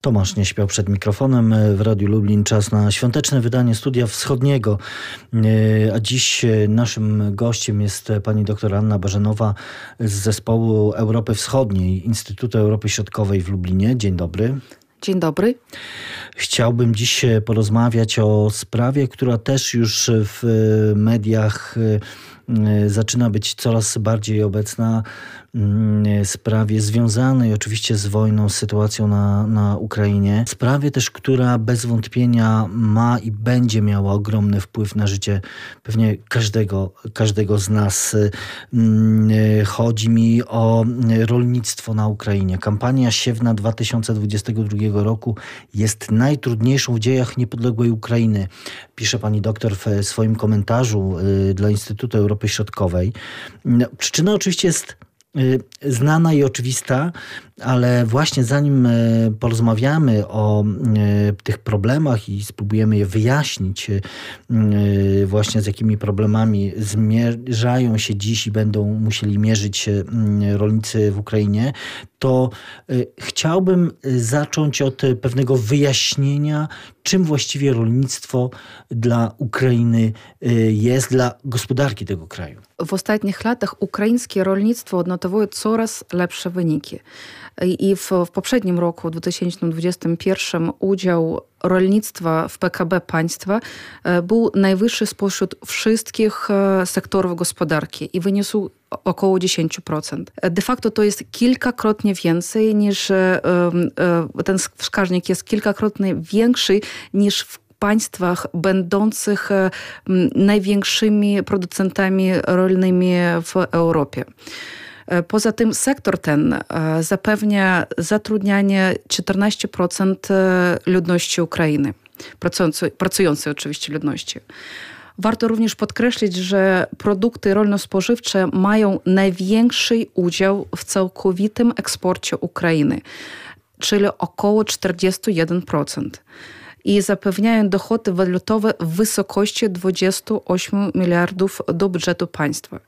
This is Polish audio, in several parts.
Tomasz nie śpiał przed mikrofonem w Radiu Lublin. Czas na świąteczne wydanie Studia Wschodniego. A dziś naszym gościem jest pani dr Anna Barzenowa z zespołu Europy Wschodniej Instytutu Europy Środkowej w Lublinie. Dzień dobry. Dzień dobry. Chciałbym dziś porozmawiać o sprawie, która też już w mediach zaczyna być coraz bardziej obecna sprawie związanej oczywiście z wojną, z sytuacją na, na Ukrainie. Sprawie też, która bez wątpienia ma i będzie miała ogromny wpływ na życie pewnie każdego, każdego z nas. Mm, chodzi mi o rolnictwo na Ukrainie. Kampania siewna 2022 roku jest najtrudniejszą w dziejach niepodległej Ukrainy. Pisze pani doktor w swoim komentarzu dla Instytutu Europy Środkowej. Przyczyna oczywiście jest znana i oczywista, ale właśnie zanim y, porozmawiamy o y, tych problemach i spróbujemy je wyjaśnić, właśnie z jakimi problemami zmierzają się dziś i będą musieli mierzyć się rolnicy w Ukrainie, to chciałbym zacząć od pewnego wyjaśnienia, czym właściwie rolnictwo dla Ukrainy jest, dla gospodarki tego kraju w ostatnich latach ukraińskie rolnictwo odnotowuje coraz lepsze wyniki. I w, w poprzednim roku, 2021, udział rolnictwa w PKB państwa e, był najwyższy spośród wszystkich e, sektorów gospodarki i wyniósł około 10%. De facto to jest kilkakrotnie więcej niż e, ten wskaźnik jest kilkakrotnie większy niż w państwach będących e, największymi producentami rolnymi w Europie. E, poza tym sektor ten e, zapewnia zatrudnianie 14% ludności Ukrainy, pracującej, pracującej oczywiście ludności. Warto również podkreślić, że produkty rolno-spożywcze mają największy udział w całkowitym eksporcie Ukrainy, czyli około 41% i zapewniają dochody walutowe w wysokości 28 miliardów do budżetu państwa.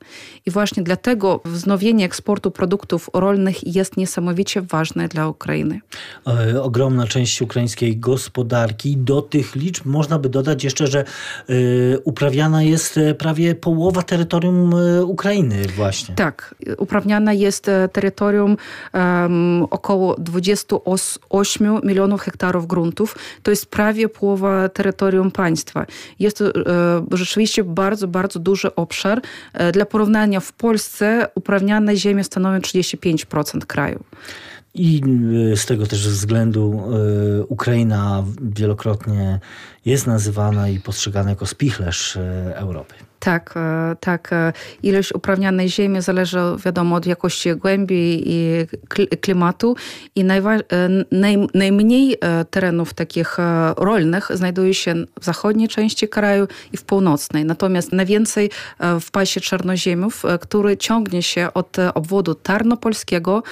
I właśnie dlatego wznowienie eksportu produktów rolnych jest niesamowicie ważne dla Ukrainy. E, ogromna część ukraińskiej gospodarki. Do tych liczb można by dodać jeszcze, że y, uprawiana jest e, prawie połowa terytorium Ukrainy właśnie. Tak, uprawniana jest terytorium um, około 28 milionów hektarów gruntów. To jest prawie prawie połowa terytorium państwa. Jest to e, rzeczywiście bardzo, bardzo duży obszar. E, dla porównania w Polsce uprawniane ziemie stanowią 35% kraju. I e, z tego też względu Ukraina wielokrotnie jest nazywana i postrzegana jako spichlerz Europy. Tak, e, tak. E, ilość uprawnionej ziemi zależy, wiadomo, od jakości głębi i klimatu i e, naj, najmniej terenów takich rolnych znajduje się w zachodniej części kraju i w północnej. Natomiast najwięcej w pasie czarnoziemiów, który ciągnie się od obwodu tarnopolskiego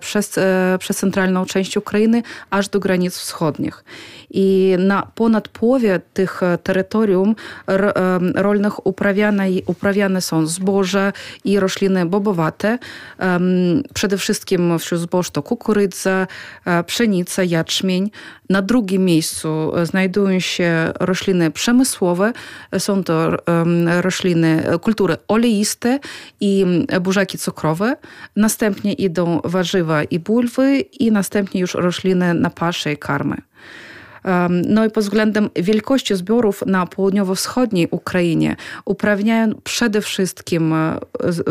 przez, przez centralną część Ukrainy aż do granic wschodnich. I na ponad połowie tych terytorium rolnych uprawiane, uprawiane są zboże i rośliny bobowate. Przede wszystkim wśród zboż to kukurydza, e, pszenica, jaczmień. Na drugim miejscu znajdują się rośliny przemysłowe. Są to rośliny, kultury oleiste i burzaki cukrowe. Następnie idą warzywa i bulwy i następnie już rośliny na pasze i karmy. No i pod względem wielkości zbiorów na południowo-wschodniej Ukrainie uprawniają przede wszystkim e,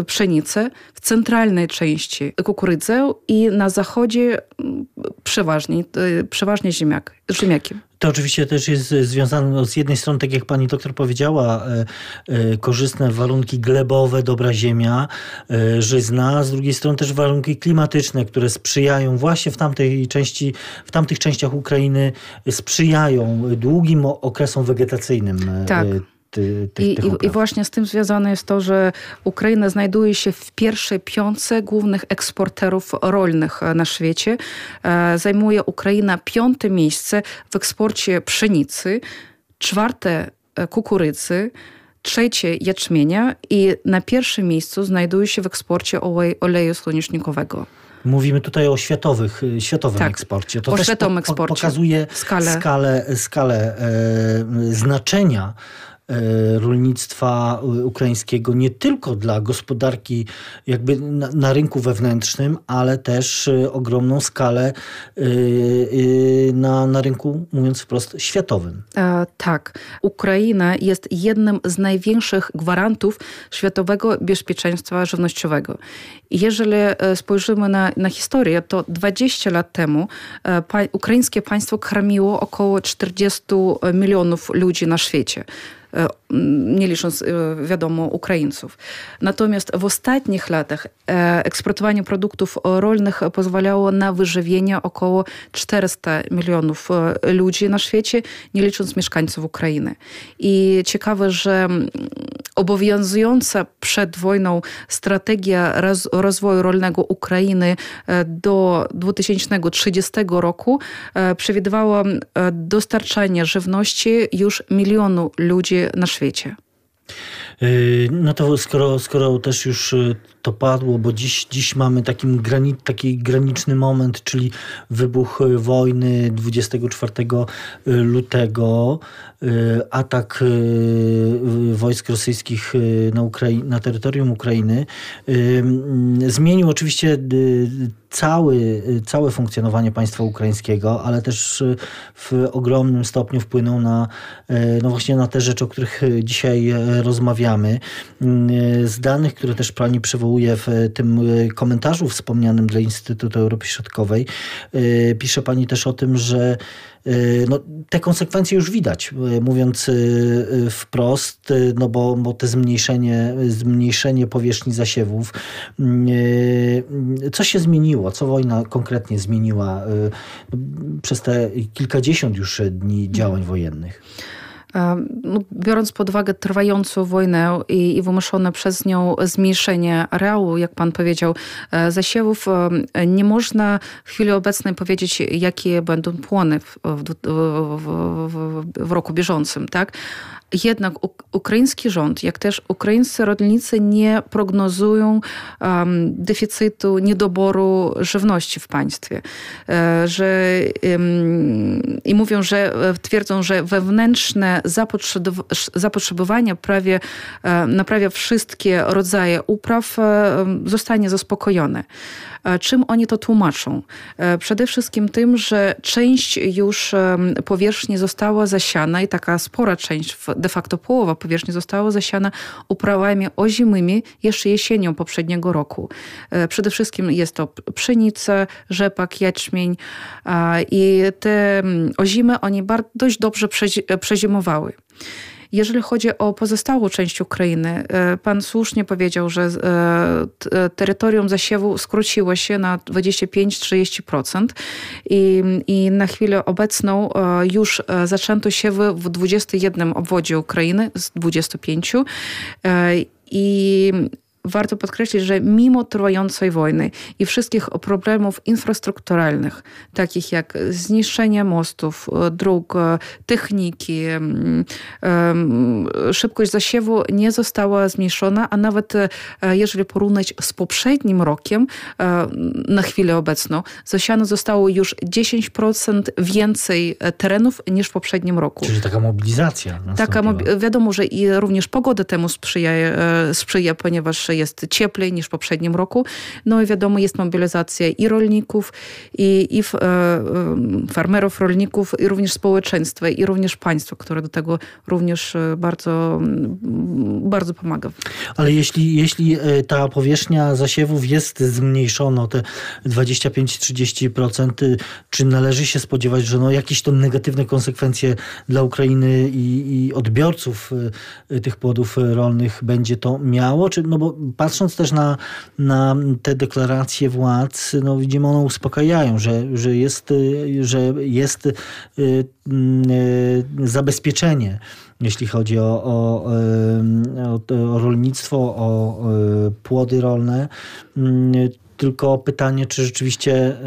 pszenicę, w centralnej części kukurydzę i na zachodzie przeważnie, e, przeważnie ziemniak, ziemniaki. To oczywiście też jest związane no, z jednej strony, tak jak pani doktor powiedziała, e, e, korzystne warunki glebowe, dobra ziemia, e, żyzna, z drugiej strony też warunki klimatyczne, które sprzyjają właśnie w tamtej części, w tamtych częściach Ukrainy sprzyjają długim okresom wegetacyjnym. Tak. Ty, ty, I, i, I, właśnie z tym związane jest to, że Ukraina znajduje się w pierwszej piątce głównych eksporterów rolnych na świecie. E, zajmuje Ukraina piąte miejsce w eksporcie pszenicy, czwarte e, kukurydzy, trzecie jęczmienia i na pierwszym miejscu znajduje się w eksporcie oleju słonecznikowego. Mówimy tutaj o światowych, światowym tak, eksporcie. To o też po, pokazuje skalę, skalę, skalę e, znaczenia E, rolnictwa ukraińskiego nie tylko dla gospodarki jakby na, na rynku wewnętrznym, ale też e, ogromną skalę e, na, na rynku, mówiąc wprost, światowym. E, tak. Ukraina jest jednym z największych gwarantów światowego bezpieczeństwa żywnościowego. Jeżeli spojrzymy na, na historię, to 20 lat temu pa, ukraińskie państwo karmiło około 40 milionów ludzi na świecie. E, nie licząc, e, wiadomo, Ukraińców. Natomiast w ostatnich latach e, eksportowanie produktów rolnych pozwalało na wyżywienie około 400 milionów ludzi na świecie, nie licząc mieszkańców Ukrainy. I ciekawe, że obowiązująca przed wojną strategia rozwoju rolnego Ukrainy do 2030 roku przewidywała dostarczanie żywności już milionu ludzi na świecie. Yy, no to skoro, skoro też już y, to padło, bo dziś, dziś mamy takim grani, taki graniczny moment, czyli wybuch y, wojny 24 y, lutego, atak wojsk rosyjskich na, Ukrai na terytorium Ukrainy, zmienił oczywiście cały, całe funkcjonowanie państwa ukraińskiego, ale też w ogromnym stopniu wpłynął na, no właśnie na te rzeczy, o których dzisiaj rozmawiamy. Z danych, które też pani przywołuje w tym komentarzu wspomnianym dla Instytutu Europy Środkowej, pisze pani też o tym, że no, te konsekwencje już widać, mówiąc wprost, no bo, bo te zmniejszenie, zmniejszenie powierzchni zasiewów. Co się zmieniło? Co wojna konkretnie zmieniła przez te kilkadziesiąt już dni działań wojennych? No, biorąc pod uwagę trwającą wojnę i, i wymuszone przez nią zmniejszenie areału, jak pan powiedział, e, zasiewów, nie można w chwili obecnej powiedzieć, jakie będą płony w, w, w, w roku bieżącym. Tak? Jednak ukraiński rząd, jak też ukraińscy rolnicy nie prognozują um, deficytu, niedoboru żywności w państwie. E, że, um, I mówią, że e, twierdzą, że wewnętrzne zapotrzebowanie prawie, e, na prawie wszystkie rodzaje upraw zostanie zaspokojone. Czym oni to tłumaczą? Przede wszystkim tym, że część już powierzchni została zasiana i taka spora część de facto połowa powierzchni została zasiana uprawami ozimymi jeszcze jesienią poprzedniego roku. E, przede wszystkim jest to pszenica, rzepak, jęczmień i te mm, ozimy oni dość dobrze przezimowały. Jeżeli chodzi o pozostałą część Ukrainy, e, pan słusznie powiedział, że e, e, terytorium zasiewu skróciło się na 25-30% i, i na chwilę obecną już zaczęto siewy w 21 obwodzie Ukrainy z 25 i warto podkreślić, że mimo trwającej wojny i wszystkich problemów infrastrukturalnych, takich jak zniszczenie mostów, dróg, techniki, szybkość zasiewu nie została zmniejszona, a nawet e, jeżeli porównać z poprzednim rokiem, e, na chwilę obecną, zasiano zostało już 10% więcej e, terenów niż w poprzednim roku. Czyli taka mobilizacja. Taka, wiadomo, że i również pogoda temu sprzyja, sprzyja ponieważ jest cieplej niż w poprzednim roku. No i wiadomo, jest mobilizacja i rolników, i, i e, e, farmerów, rolników, i również społeczeństwa, i również państwa, które do tego również e, bardzo, bardzo pomaga. Ale jeśli, jeśli ta powierzchnia zasiewów jest zmniejszona o te 25-30%, czy należy się spodziewać, że no jakieś to negatywne konsekwencje dla Ukrainy i, i odbiorców tych płodów rolnych będzie to miało? Czy, no bo patrząc też na, na te deklaracje władz, no widzimy, one uspokajają, że, że jest, że jest y, y, zabezpieczenie jeśli chodzi o, o, o, o rolnictwo, o płody rolne. Tylko pytanie, czy rzeczywiście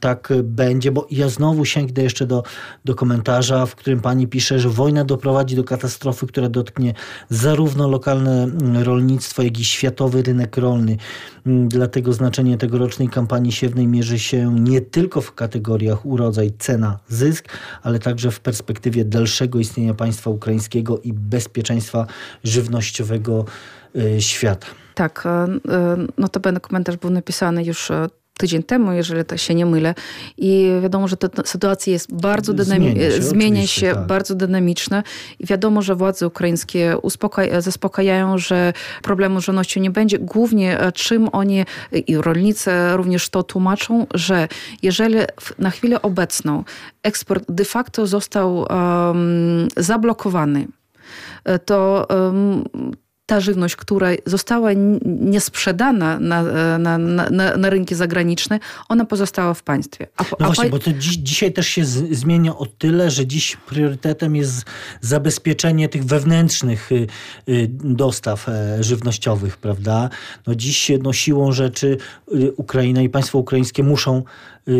tak będzie, bo ja znowu sięgnę jeszcze do, do komentarza, w którym pani pisze, że wojna doprowadzi do katastrofy, która dotknie zarówno lokalne rolnictwo, jak i światowy rynek rolny. Dlatego znaczenie tegorocznej kampanii siewnej mierzy się nie tylko w kategoriach urodzaj, cena, zysk, ale także w perspektywie dalszego istnienia państwa ukraińskiego i bezpieczeństwa żywnościowego y, świata. Tak, no to ten komentarz był napisany już tydzień temu, jeżeli to się nie mylę. I wiadomo, że ta sytuacja jest bardzo dynamiczna, zmienia się, zmienia się tak. bardzo dynamiczna i wiadomo, że władze ukraińskie zaspokajają, że problemu z żywnością nie będzie. Głównie e, czym oni i rolnicy również to tłumaczą, że jeżeli na chwilę obecną eksport de facto został um, zablokowany, e, to um, ta żywność, która została niesprzedana na, na, na, na rynki zagraniczne, ona pozostała w państwie. A, no właśnie, bo to dziś, dzisiaj też się z, zmienia o tyle, że dziś priorytetem jest zabezpieczenie tych wewnętrznych y, y, dostaw e, żywnościowych, prawda? No dziś no, siłą rzeczy y, Ukraina i państwo ukraińskie muszą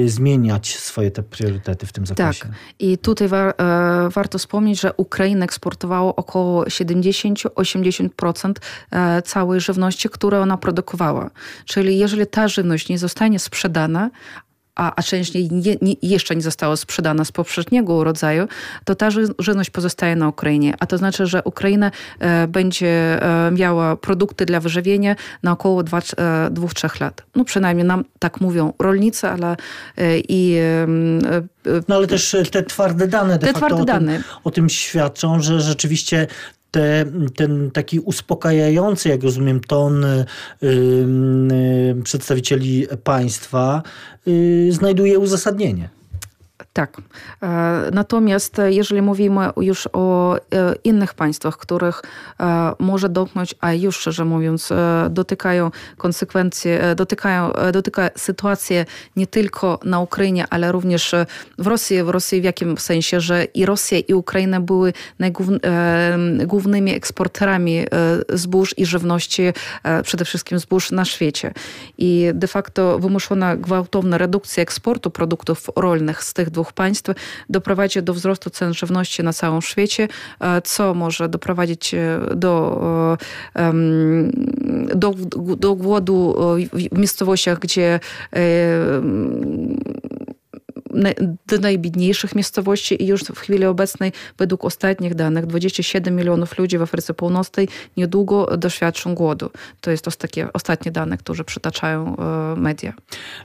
zmieniać swoje te priorytety w tym zakresie. Tak. I tutaj war, e, warto wspomnieć, że Ukraina eksportowała około 70-80% e, całej żywności, którą ona produkowała. Czyli jeżeli ta żywność nie zostanie sprzedana, a, a część nie, nie, jeszcze nie została sprzedana z poprzedniego rodzaju, to ta żywność pozostaje na Ukrainie. A to znaczy, że Ukraina e, będzie e, miała produkty dla wyżywienia na około 2-3 e, lat. No przynajmniej nam tak mówią rolnicy, ale e, i... E, no ale też te twarde dane de te facto twarde o, dane. Tym, o tym świadczą, że rzeczywiście te, ten taki uspokajający, jak rozumiem, ton y, y, przedstawicieli państwa y, znajduje uzasadnienie. Tak. E, natomiast jeżeli mówimy już o e, innych państwach, których e, może dotknąć, a już szczerze mówiąc, dotykają konsekwencje, dotykają, dotyka sytuację nie tylko na Ukrainie, ale również w Rosji. W Rosji w jakim sensie, że i Rosja i Ukraina były głównymi eksporterami zbóż i żywności, przede wszystkim zbóż na świecie. I de facto wymuszona gwałtowna redukcja eksportu produktów rolnych z tych dwóch dwóch państw doprowadzi do wzrostu cen żywności na całym świecie, e, co może doprowadzić e, do, e, do, do głodu w miejscowościach, gdzie do najbiedniejszych miejscowości i już w chwili obecnej według ostatnich danych 27 milionów ludzi w Afryce Północnej niedługo doświadczą głodu. To jest takie ostatnie dane, które przytaczają e, media.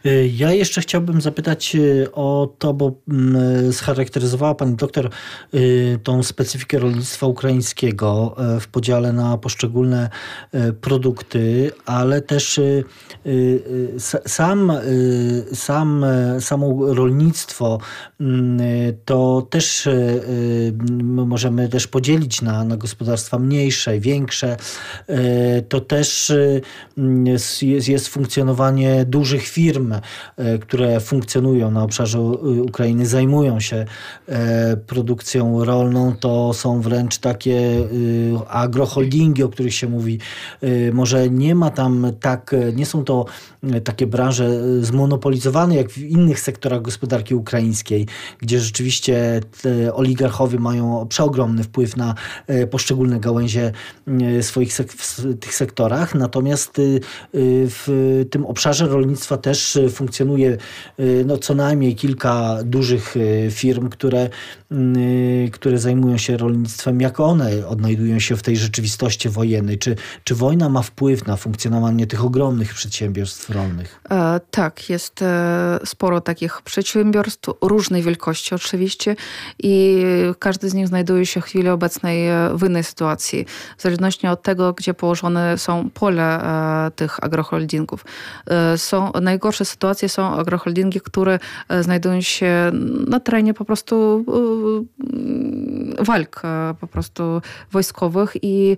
E, ja jeszcze chciałbym zapytać e, o to, bo mm, scharakteryzowała pani doktor tą specyfikę rolnictwa ukraińskiego w podziale na poszczególne produkty, ale też sam, sam, samo rolnictwo rolnictwo, mm, to też e, e, możemy też podzielić na, na gospodarstwa mniejsze, większe. To też jest, jest funkcjonowanie dużych firm, które funkcjonują na obszarze Ukrainy, zajmują się produkcją rolną. To są wręcz takie agroholdingi, o których się mówi. Może nie ma tam tak, nie są to takie branże zmonopolizowane jak w innych sektorach gospodarki gospodarki gdzie rzeczywiście oligarchowie mają przeogromny wpływ na e, poszczególne gałęzie e, swoich sek w tych sektorach. Natomiast e, w tym obszarze rolnictwa też funkcjonuje no, co najmniej kilka dużych firm, które, które zajmują się rolnictwem. Jak one odnajdują się w tej rzeczywistości wojennej? Czy, czy wojna ma wpływ na funkcjonowanie tych ogromnych przedsiębiorstw rolnych? E, tak, jest sporo takich przedsiębiorstw przedsiębiorstw różnej wielkości oczywiście i każdy z nich znajduje się w chwili obecnej e, w innej sytuacji, w zależności od tego, gdzie położone są pole e, tych agroholdingów. E, są, najgorsze sytuacje są agroholdingi, które znajdują się na terenie po prostu walk po prostu wojskowych i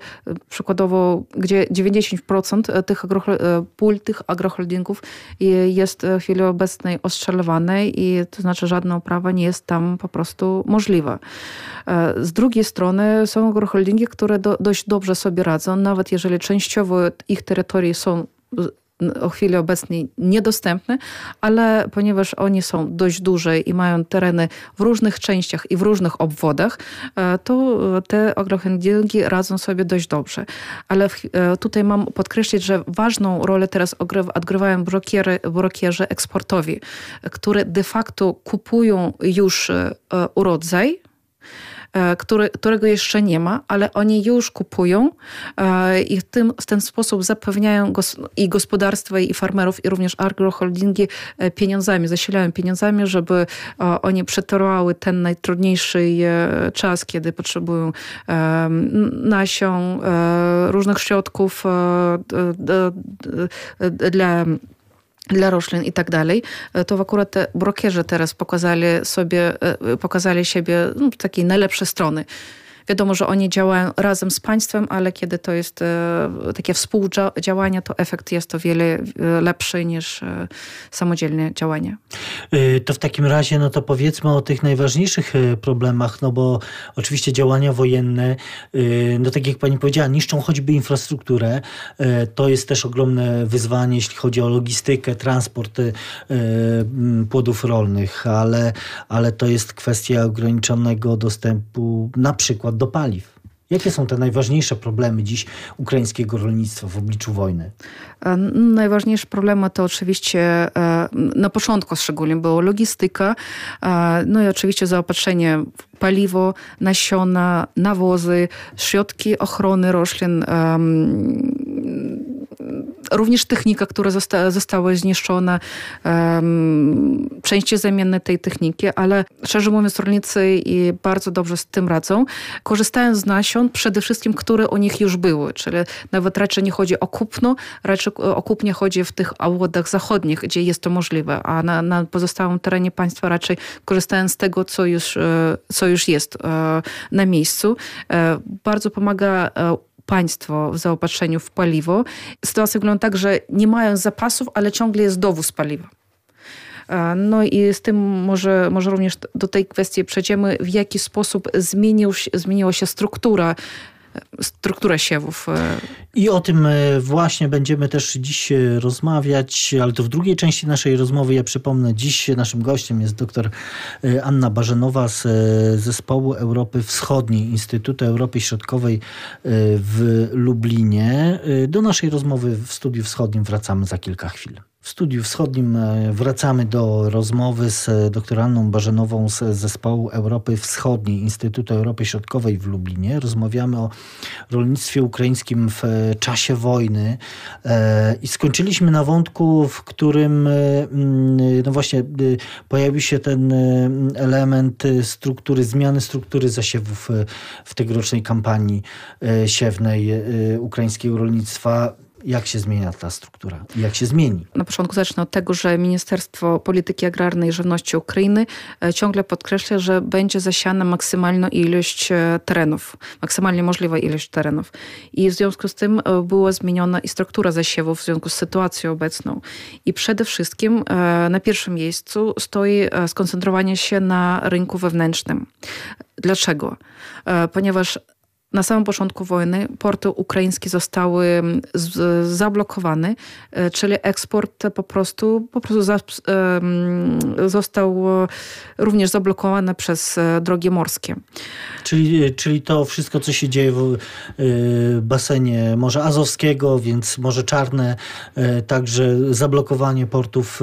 przykładowo, gdzie 90% tych pól tych agroholdingów jest w chwili obecnej ostrzeliwane i to znaczy żadna oprawa nie jest tam po prostu możliwa. E, z drugiej strony są agroholdingi, które do, dość dobrze sobie radzą, nawet jeżeli częściowo ich terytorie są o chwili obecnej niedostępne, ale ponieważ oni są dość duże i mają tereny w różnych częściach i w różnych obwodach, to te agroholdingi radzą sobie dość dobrze. Ale tutaj mam podkreślić, że ważną rolę teraz odgrywają brokiery, brokierzy eksportowi, które de facto kupują już urodzaj, E, który, którego jeszcze nie ma, ale oni już kupują e, i w, tym, w ten sposób zapewniają gos i gospodarstwa, i farmerów, i również agroholdingi e, pieniądzami, zasilają pieniądzami, żeby oni przetrwały ten najtrudniejszy czas, kiedy potrzebują nasion, różnych środków dla dla roślin i tak dalej, e, to akurat te brokierzy teraz pokazali sobie, e, pokazali siebie no, takiej najlepszej strony. Wiadomo, że oni działają razem z państwem, ale kiedy to jest e, takie współdziałanie, to efekt jest o wiele e, lepszy niż e, samodzielne działanie. To w takim razie, no to powiedzmy o tych najważniejszych problemach, no bo oczywiście działania wojenne, no tak jak pani powiedziała, niszczą choćby infrastrukturę. To jest też ogromne wyzwanie, jeśli chodzi o logistykę, transport płodów rolnych, ale, ale to jest kwestia ograniczonego dostępu na przykład do paliw. Jakie są te najważniejsze problemy dziś ukraińskiego rolnictwa w obliczu wojny? E, najważniejsze problemy to oczywiście e, na początku szczególnie było logistyka, e, no i oczywiście zaopatrzenie w paliwo, nasiona, nawozy, środki ochrony roślin, również technika, która zosta została zniszczona, um, części zamienne tej techniki, ale szczerze mówiąc rolnicy bardzo dobrze z tym radzą, korzystają z nasion przede wszystkim, które u nich już były, czyli nawet raczej nie chodzi o kupno, raczej o kupnie chodzi w tych obwodach zachodnich, gdzie jest to możliwe, a na, na pozostałym terenie państwa raczej korzystają z tego, co już, e, co już jest e, na miejscu. E, bardzo pomaga państwo w zaopatrzeniu w paliwo. Sytuacja wygląda tak, że nie mają zapasów, ale ciągle jest dowóz paliwa. No i z tym może, może również do tej kwestii przejdziemy, w jaki sposób zmienił, zmieniła się struktura struktura siewów. E. I o tym e, właśnie będziemy też dziś rozmawiać, ale to w drugiej części naszej rozmowy. Ja przypomnę, dziś naszym gościem jest dr Anna Barzenowa z Zespołu Europy Wschodniej Instytutu Europy Środkowej w Lublinie. Do naszej rozmowy w Studiu Wschodnim wracamy za kilka chwil. W studiu wschodnim e, wracamy do rozmowy z e, doktor Anną Barzenową z Zespołu Europy Wschodniej Instytutu Europy Środkowej w Lublinie. Rozmawiamy o rolnictwie ukraińskim w e, czasie wojny i skończyliśmy na wątku, w którym mm, no właśnie pojawił się ten element struktury, zmiany struktury zasiewów w tegorocznej kampanii siewnej ukraińskiego rolnictwa jak się zmienia ta struktura? Jak się zmieni? Na początku zacznę od tego, że Ministerstwo Polityki Agrarnej i Żywności Ukrainy e, ciągle podkreśla, że będzie zasiana maksymalna ilość e, terenów, maksymalnie możliwa ilość terenów. I w związku z tym e, była zmieniona i struktura zasiewów w związku z sytuacją obecną. I przede wszystkim na pierwszym miejscu stoi skoncentrowanie się na rynku wewnętrznym. Dlaczego? Ponieważ na samym początku wojny porty ukraińskie zostały mm, z, zablokowane, e, czyli eksport po prostu, po prostu za, został e, również zablokowany przez e, drogi morskie. Czyli, czyli to wszystko, co się dzieje w basenie Morza Azowskiego, więc Morze Czarne, także zablokowanie portów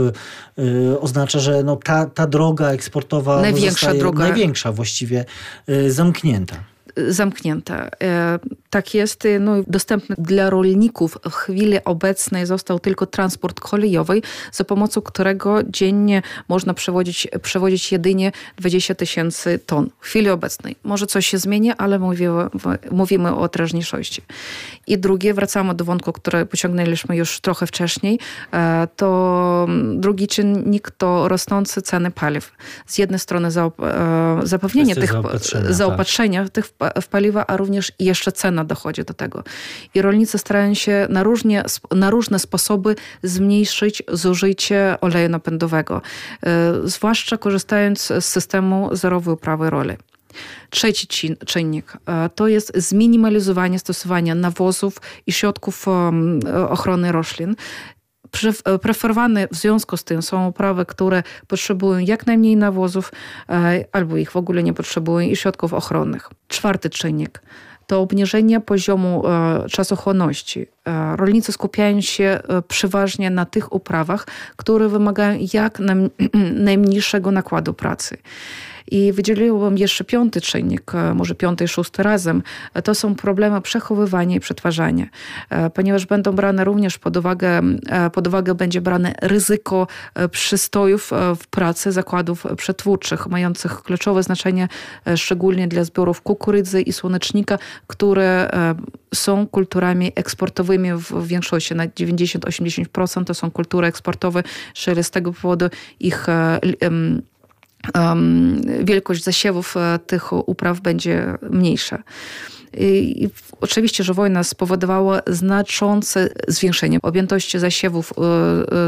oznacza, że no ta, ta droga eksportowa największa droga. największa właściwie zamknięta zamknięte. E, tak jest, no, dostępny dla rolników w chwili obecnej został tylko transport kolejowy, za pomocą którego dziennie można przewozić, przewozić jedynie 20 tysięcy ton w chwili obecnej. Może coś się zmieni, ale mówimy, mówimy o teraźniejszości. I drugie, wracamy do wątku, który pociągnęliśmy już trochę wcześniej, e, to drugi czynnik to rosnące ceny paliw. Z jednej strony e, zapewnienie tych zaopatrzenia, zaopatrzenia tak. tych w paliwa, a również jeszcze cena dochodzi do tego. I rolnicy starają się na, różnie, na różne sposoby zmniejszyć zużycie oleju napędowego, e, zwłaszcza korzystając z systemu zerowej uprawy roli. Trzeci czynnik e, to jest zminimalizowanie stosowania nawozów i środków ochrony roślin preferowane w związku z tym są uprawy, które potrzebują jak najmniej nawozów albo ich w ogóle nie potrzebują i środków ochronnych. Czwarty czynnik to obniżenie poziomu czasochłonności. Rolnicy skupiają się przeważnie na tych uprawach, które wymagają jak najmniejszego nakładu pracy. I wydzieliłabym jeszcze piąty czynnik, e, może piąty i szósty razem. E, to są problemy przechowywania i przetwarzania, e, ponieważ będą brane również pod uwagę, pod uwagę będzie brane ryzyko przystojów w pracy zakładów przetwórczych, mających kluczowe znaczenie szczególnie dla zbiorów kukurydzy i słonecznika, które są kulturami eksportowymi w większości, na 90-80% to są kultury eksportowe, czyli z tego powodu ich wielkość zasiewów e, tych upraw będzie mniejsza. I oczywiście, że wojna spowodowała znaczące zwiększenie objętości zasiewów e,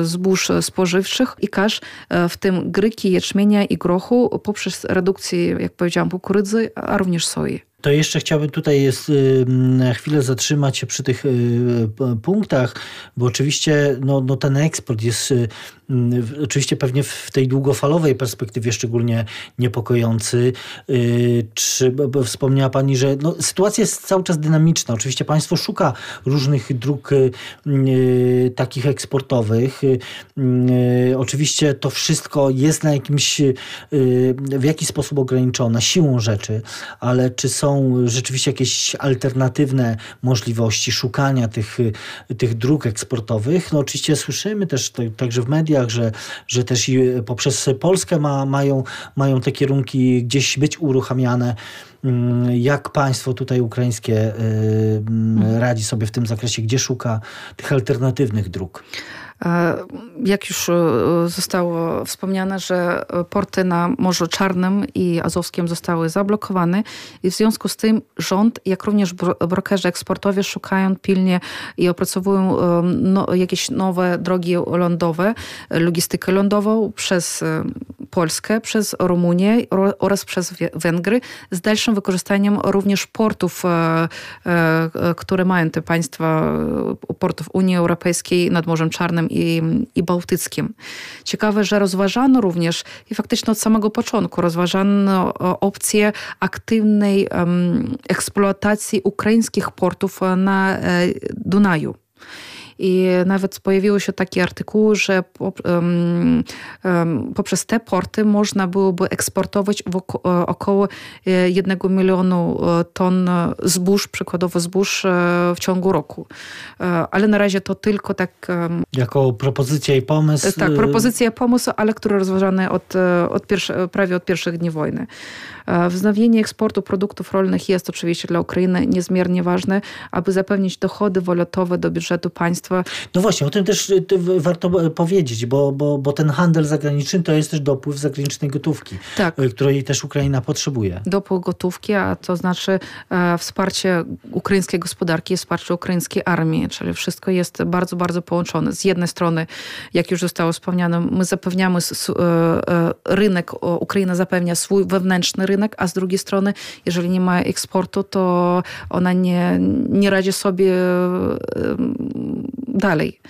e, zbóż spożywczych i kasz, w tym gryki, jeczmienia i grochu poprzez redukcję, jak powiedziałam, kukurydzy, a również soi. To jeszcze chciałbym tutaj jest, na chwilę zatrzymać się przy tych punktach, bo oczywiście no, no ten eksport jest Mm, oczywiście pewnie w tej długofalowej perspektywie szczególnie niepokojący. Y, czy wspomniała Pani, że no, sytuacja jest cały czas dynamiczna. Oczywiście państwo szuka różnych dróg y, y, takich eksportowych. Oczywiście to wszystko jest na jakimś, w jakiś sposób ograniczone siłą rzeczy, ale czy są rzeczywiście jakieś alternatywne możliwości szukania tych, tych dróg eksportowych? No oczywiście słyszymy też także w mediach, że, że też i poprzez Polskę ma, mają, mają te kierunki gdzieś być uruchamiane. Mm, jak państwo tutaj ukraińskie y, mm, radzi sobie w tym zakresie? Gdzie szuka tych alternatywnych dróg? E, jak już e, zostało wspomniane, że porty na Morzu Czarnym i Azowskim zostały zablokowane i w związku z tym rząd, jak również brokerzy eksportowi szukają pilnie i opracowują e, no, jakieś nowe drogi lądowe, logistykę lądową przez Polskę, przez Rumunię oraz przez Węgry z dalszym wykorzystaniem również portów, które mają te państwa, portów Unii Europejskiej nad Morzem Czarnym i, i Bałtyckim. Ciekawe, że rozważano również i faktycznie od samego początku rozważano opcję aktywnej eksploatacji ukraińskich portów na e, Dunaju. I nawet pojawiły się takie artykuły, że poprzez te porty można byłoby eksportować około e, jednego milionu e, ton zbóż, przykładowo zbóż e, w ciągu roku. Ale na razie to tylko tak... Jako propozycja i pomysł? Tak, propozycja i pomysł, ale który rozważany od, od pierwsze, prawie od pierwszych dni wojny. Wznowienie eksportu produktów rolnych jest oczywiście dla Ukrainy niezmiernie ważne, aby zapewnić dochody walutowe do budżetu państwa. No właśnie, o tym też y, warto e, powiedzieć, bo, bo, bo ten handel zagraniczny to jest też dopływ zagranicznej gotówki, tak. Y, której też Ukraina potrzebuje. Dopływ gotówki, a to znaczy e, wsparcie ukraińskiej gospodarki, wsparcie ukraińskiej armii, czyli wszystko jest bardzo, bardzo połączone. Z jednej strony, jak już zostało wspomniane, my zapewniamy e, rynek, Ukraina zapewnia swój wewnętrzny rynek, rynek, a z drugiej strony, jeżeli nie ma eksportu, to ona nie, nie radzi sobie dalej.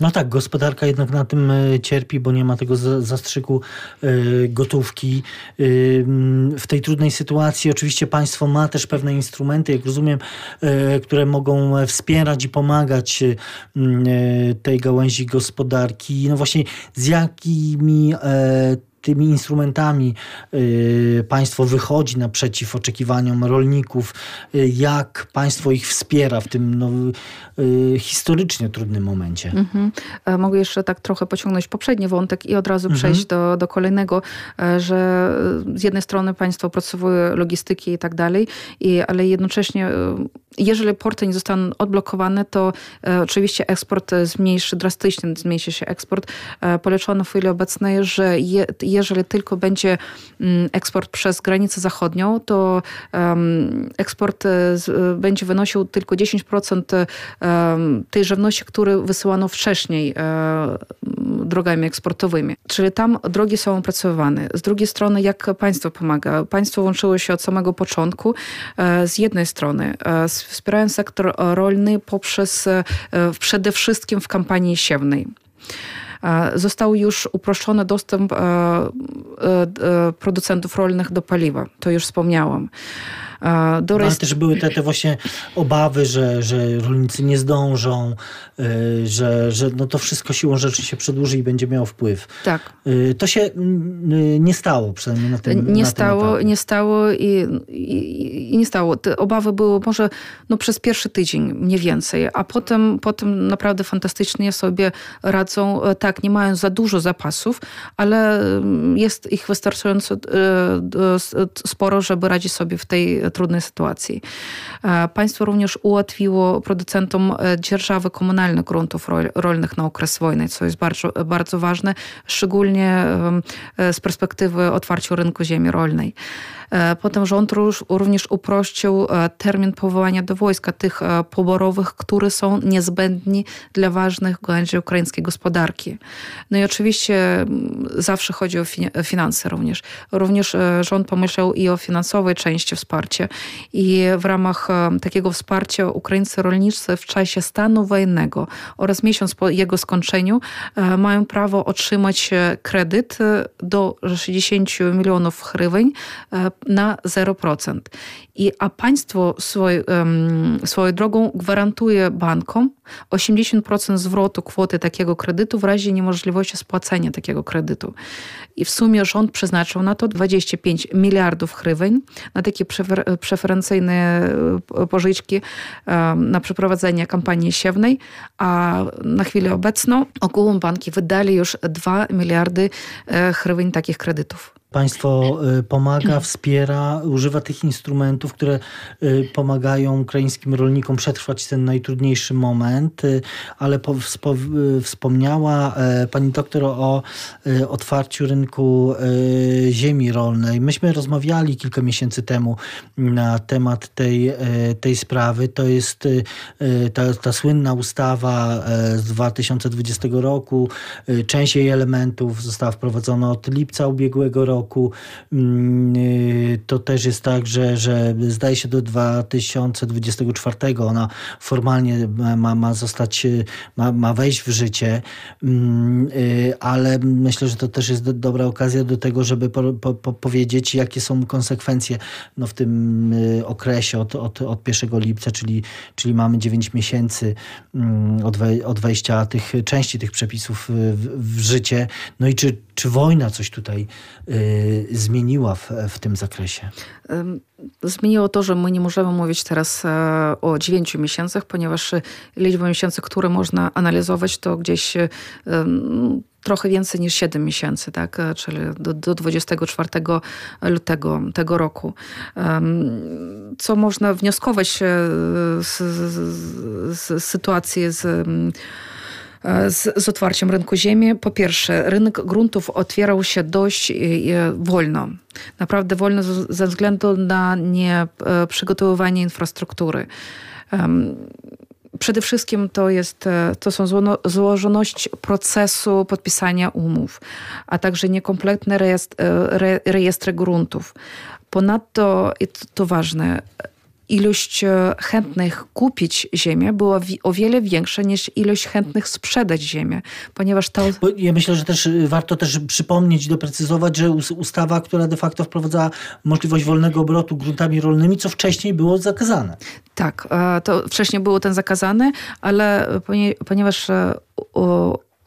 No tak, gospodarka jednak na tym e, cierpi, bo nie ma tego zastrzyku e, gotówki. E, w tej trudnej sytuacji oczywiście państwo ma też pewne instrumenty, jak rozumiem, które mogą wspierać i pomagać tej gałęzi gospodarki. No właśnie z jakimi tymi instrumentami y, państwo wychodzi naprzeciw oczekiwaniom rolników, y, jak państwo ich wspiera w tym no, y, historycznie trudnym momencie. Mhm. E, mogę jeszcze tak trochę pociągnąć poprzedni wątek i od razu mhm. przejść do, do kolejnego, e, że z jednej strony państwo opracowuje logistyki i tak dalej, i, ale jednocześnie e, jeżeli porty nie zostaną odblokowane, to e, oczywiście eksport zmniejszy, drastycznie zmniejszy się eksport. E, poleczono w chwili obecnej, że je, jeżeli tylko będzie mm, eksport przez granicę zachodnią, to eksport e, e, będzie wynosił tylko 10% um, tej żywności, które wysyłano wcześniej e, drogami eksportowymi. Czyli tam drogi są opracowywane. Z drugiej strony, jak państwo pomaga? Państwo łączyło się od samego początku. E, z jednej strony wspierając sektor rolny poprzez przede wszystkim w kampanii siewnej. Został już uproszczony dostęp producentów rolnych do paliwa. To już wspomniałam. Do no, Ale też były te, te właśnie obawy, że, że rolnicy nie zdążą, y, że, że no to wszystko siłą rzeczy się przedłuży i będzie miało wpływ. Tak. Y, to się y, nie stało przynajmniej na tym Nie na stało, tym nie stało i, i, i, nie stało. Te obawy były może no, przez pierwszy tydzień mniej więcej, a potem, potem naprawdę fantastycznie sobie radzą. E, tak, nie mają za dużo zapasów, ale mm, jest ich wystarczająco e, sporo, żeby radzić sobie w tej trudnej sytuacji. E, państwo również ułatwiło producentom e, dzierżawy komunalnych gruntów rolnych na okres wojny, co jest bardzo, bardzo ważne, szczególnie e, z perspektywy otwarcia rynku ziemi rolnej. Potem rząd również uprościł termin powołania do wojska tych poborowych, które są niezbędni dla ważnych gałęzi ukraińskiej gospodarki. No i oczywiście zawsze chodzi o finanse również. Również rząd pomyślał i o finansowej części wsparcia i w ramach takiego wsparcia ukraińscy rolnicy w czasie stanu wojennego oraz miesiąc po jego skończeniu mają prawo otrzymać kredyt do 60 milionów hryweń na 0%. I, a państwo swoj, swoją drogą gwarantuje bankom 80% zwrotu kwoty takiego kredytu w razie niemożliwości spłacenia takiego kredytu. I w sumie rząd przeznaczył na to 25 miliardów hryweń na takie prefer preferencyjne e, pożyczki um, na przeprowadzenie kampanii siewnej, a na chwilę obecną ogółem banki wydali już 2 miliardy e, hryweń takich kredytów. Państwo y, pomaga, wspiera, używa tych instrumentów, które y, pomagają ukraińskim rolnikom przetrwać ten najtrudniejszy moment, y, ale wspomniała e, pani doktor o otwarciu rynku ziemi rolnej. Myśmy rozmawiali kilka miesięcy temu na temat tej, tej sprawy. To jest ta, ta słynna ustawa e, z 2020 roku. Część jej elementów została wprowadzona od lipca ubiegłego roku roku. Mm, y, to też jest tak, że, że zdaje się do 2024 ona formalnie ma, ma zostać, ma, ma wejść w życie, mm, y, ale myślę, że to też jest dobra okazja do tego, żeby po, po, powiedzieć, jakie są konsekwencje no, w tym y, okresie od, od, od 1 lipca, czyli, czyli mamy 9 miesięcy mm, od, od wejścia tych części tych przepisów w, w życie. No i czy, czy wojna coś tutaj y, zmieniła w, w tym zakresie? Zmieniło to, że my nie możemy mówić teraz e, o 9 miesiącach, ponieważ liczba miesięcy, które można analizować, to gdzieś e, trochę więcej niż 7 miesięcy, tak? E, czyli do, do 24 lutego tego roku. Co można wnioskować z, z, z sytuacji z E, z, z otwarciem rynku ziemi. Po pierwsze, rynek gruntów otwierał się dość e, e, wolno. Naprawdę wolno ze względu na nieprzygotowywanie infrastruktury. Przede wszystkim to, jest, to są złożoność procesu podpisania umów, a także niekompletne rejestry gruntów. Ponadto, i to ważne, ilość e, chętnych kupić ziemię była o wiele większa niż ilość chętnych sprzedać ziemię, ponieważ to... Bo ja myślę, że też y, warto też przypomnieć, doprecyzować, że ustawa, która de facto wprowadzała możliwość wolnego obrotu gruntami rolnymi, co wcześniej było zakazane. Tak, e, to wcześniej było ten zakazany, ale ponieważ e,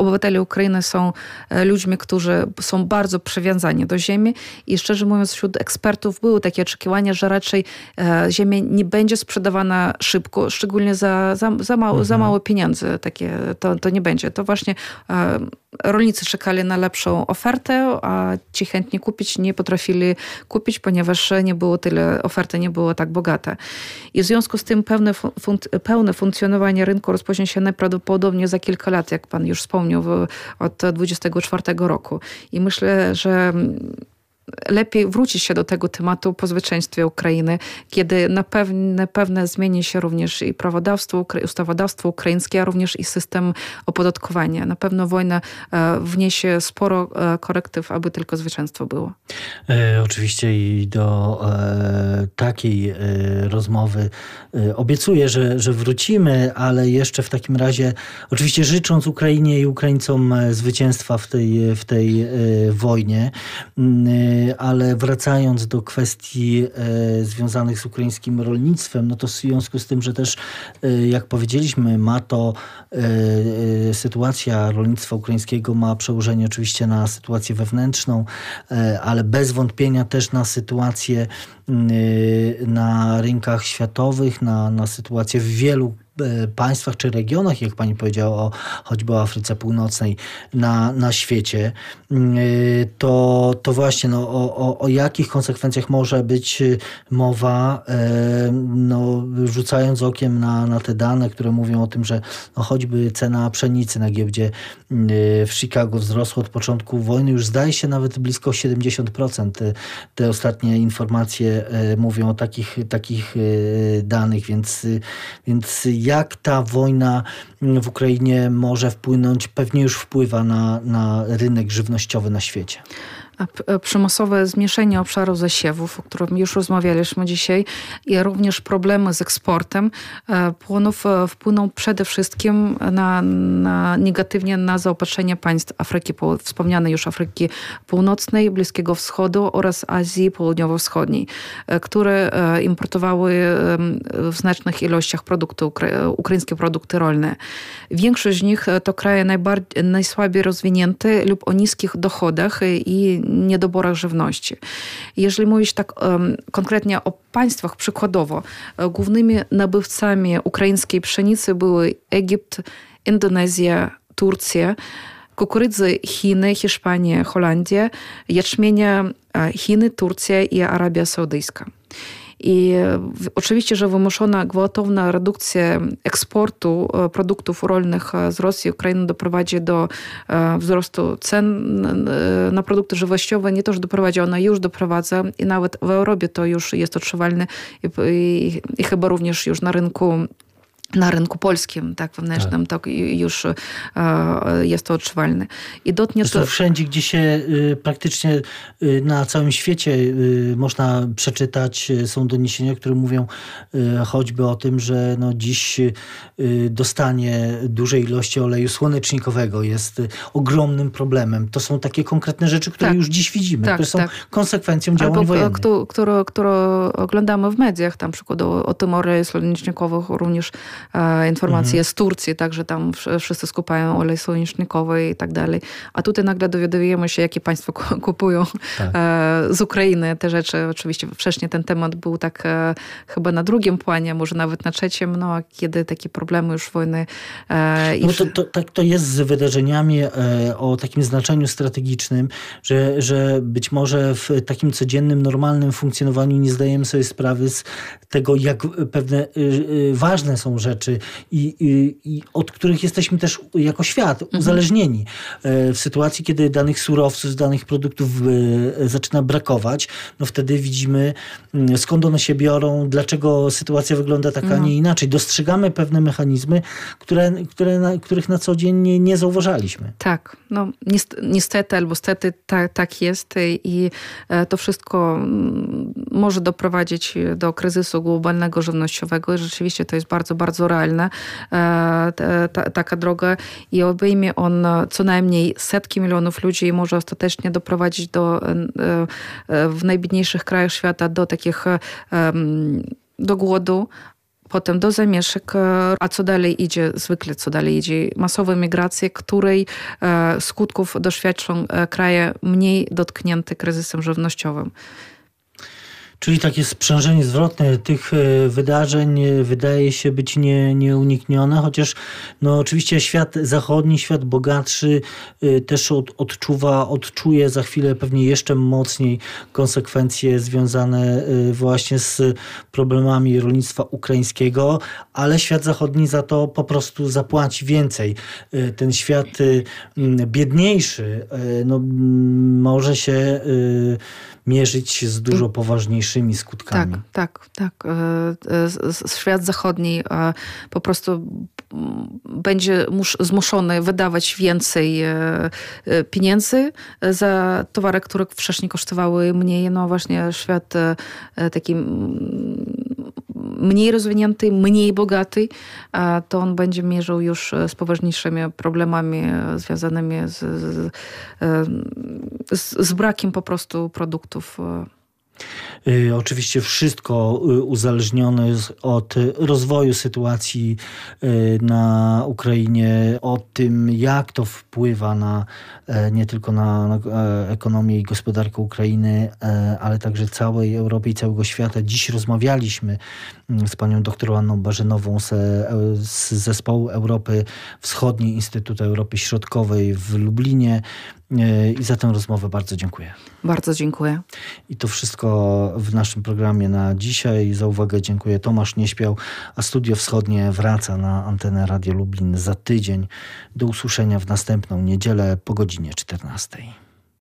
obywatele Ukrainy są e, ludźmi, którzy są bardzo przywiązani do ziemi i szczerze mówiąc wśród ekspertów były takie oczekiwania, że raczej e, ziemia nie będzie sprzedawana szybko, szczególnie za, za, za, mało, mhm. za mało pieniędzy. Takie, to, to nie będzie. To właśnie e, rolnicy czekali na lepszą ofertę, a ci chętni kupić nie potrafili kupić, ponieważ nie było tyle, oferta nie było tak bogata. I w związku z tym pełne, fun, pełne funkcjonowanie rynku rozpocznie się najprawdopodobniej za kilka lat, jak pan już wspomniał, od 24 roku. I myślę, że lepiej wrócić się do tego tematu po zwycięstwie Ukrainy, kiedy na pewne, pewne zmieni się również i prawodawstwo, ustawodawstwo ukraińskie, a również i system opodatkowania. Na pewno wojna wniesie sporo korektyw, aby tylko zwycięstwo było. E, oczywiście i do e, takiej e, rozmowy e, obiecuję, że, że wrócimy, ale jeszcze w takim razie, oczywiście życząc Ukrainie i Ukraińcom e, zwycięstwa w tej, w tej e, wojnie, ale wracając do kwestii związanych z ukraińskim rolnictwem, no to w związku z tym, że też, jak powiedzieliśmy, ma to sytuacja rolnictwa ukraińskiego ma przełożenie oczywiście na sytuację wewnętrzną, ale bez wątpienia też na sytuację na rynkach światowych, na, na sytuację w wielu E, państwach czy regionach, jak pani powiedziała, o, choćby o Afryce Północnej na, na świecie, mm, e, to, to właśnie no, o, o, o jakich konsekwencjach może być mowa, e, no, rzucając okiem na, na te dane, które mówią o tym, że no, choćby cena pszenicy na giełdzie w Chicago wzrosła od początku wojny, już zdaje się nawet blisko 70%. Te, te ostatnie informacje mówią o takich, takich danych, więc, więc jak ta wojna w Ukrainie może wpłynąć, pewnie już wpływa na, na rynek żywnościowy na świecie. E, przymusowe zmieszanie obszaru zasiewów, o którym już rozmawialiśmy dzisiaj, i również problemy z eksportem e, płonów e, wpłyną przede wszystkim na, na negatywnie na zaopatrzenie państw Afryki, wspomnianej już Afryki Północnej, Bliskiego Wschodu oraz Azji Południowo-Wschodniej, które importowały w znacznych ilościach produkty, ukraińskie produkty rolne. Większość z nich to kraje najsłabiej rozwinięte lub o niskich dochodach i niedoborach żywności. Jeżeli mówić tak konkretnie o państwach, przykładowo, e, głównymi nabywcami ukraińskiej pszenicy były Egipt, Indonezja, Turcja, kukurydzy Chiny, Hiszpania, Holandia, jęczmienia e, Chiny, Turcja i Arabia Saudyjska. I oczywiście, że wymuszona gwałtowna redukcja eksportu produktów rolnych z Rosji Ukrainy doprowadzi do wzrostu cen na produkty żywnościowe. Nie to, że doprowadzi, ona już doprowadza i nawet w Europie to już jest odczuwalne i, i, i chyba również już na rynku na rynku polskim, tak, wewnętrznym, tak. tak już e, jest to odczuwalne. I dotknie to... Wszędzie, gdzie się y, praktycznie y, na całym świecie y, można przeczytać, są doniesienia, które mówią choćby o tym, że no dziś dostanie dużej ilości oleju słonecznikowego jest ogromnym problemem. To są takie konkretne rzeczy, które tak. już dziś widzimy, tak, które są tak. konsekwencją działań Albo, wojennych. Które, które oglądamy w mediach, tam przykład o, o tym oleju słonecznikowych również informacje mhm. z Turcji, także tam wszyscy skupają olej słonecznikowy i tak dalej. A tutaj nagle dowiadujemy się, jakie państwo kupują tak. E, z Ukrainy te rzeczy. Oczywiście wcześniej ten temat był tak e, chyba na drugim planie, może nawet na trzecim, no a kiedy takie problemy już wojny... No to, to, tak to jest z wydarzeniami o takim znaczeniu strategicznym, że, że być może w takim codziennym, normalnym funkcjonowaniu nie zdajemy sobie sprawy z tego, jak pewne ważne są rzeczy, rzeczy i, i, i, od których jesteśmy też jako świat mhm. uzależnieni. E, w sytuacji, kiedy danych surowców, danych produktów e, zaczyna brakować, no wtedy widzimy mm, skąd one się biorą, dlaczego sytuacja wygląda tak, a nie inaczej. Dostrzegamy pewne mechanizmy, które, które na, których na co dzień nie, nie zauważaliśmy. Tak, no niestety albo stety tak, tak jest i e, to wszystko mm, może doprowadzić do kryzysu globalnego żywnościowego i rzeczywiście to jest bardzo, bardzo realna e, taka droga i obejmie on co najmniej setki milionów ludzi i może ostatecznie doprowadzić do e, e, w najbiedniejszych krajach świata do takich do głodu, potem do zamieszek, a co dalej idzie, zwykle co dalej idzie, masowa migracja, której skutków doświadczą kraje mniej dotknięte kryzysem żywnościowym. Czyli takie sprzężenie zwrotne tych e, wydarzeń e, wydaje się być nie, nieuniknione, chociaż no oczywiście świat zachodni, świat bogatszy e, też od, odczuwa, odczuje za chwilę pewnie jeszcze mocniej konsekwencje związane właśnie z problemami rolnictwa ukraińskiego, ale świat zachodni za to po prostu zapłaci więcej. Ten świat biedniejszy no, może się mierzyć z dużo poważniejszymi skutkami. Tak, tak, tak. Świat zachodni po prostu będzie zmuszony wydawać więcej pieniędzy za towary, które wcześniej kosztowały mniej. No właśnie świat taki mniej rozwinięty, mniej bogaty, to on będzie mierzył już z poważniejszymi problemami związanymi z, z, z brakiem po prostu produktów oczywiście wszystko y, uzależnione od rozwoju sytuacji y, na Ukrainie, o tym, jak to wpływa na e, nie tylko na, na e, ekonomię i gospodarkę Ukrainy, e, ale także całej Europy i całego świata. Dziś rozmawialiśmy mm, z panią doktor Anną Barzynową z, z Zespołu Europy Wschodniej Instytutu Europy Środkowej w Lublinie. I za tę rozmowę bardzo dziękuję. Bardzo dziękuję. I to wszystko w naszym programie na dzisiaj. Za uwagę dziękuję. Tomasz Nieśpiał, a Studio Wschodnie wraca na antenę Radio Lublin za tydzień. Do usłyszenia w następną niedzielę po godzinie 14.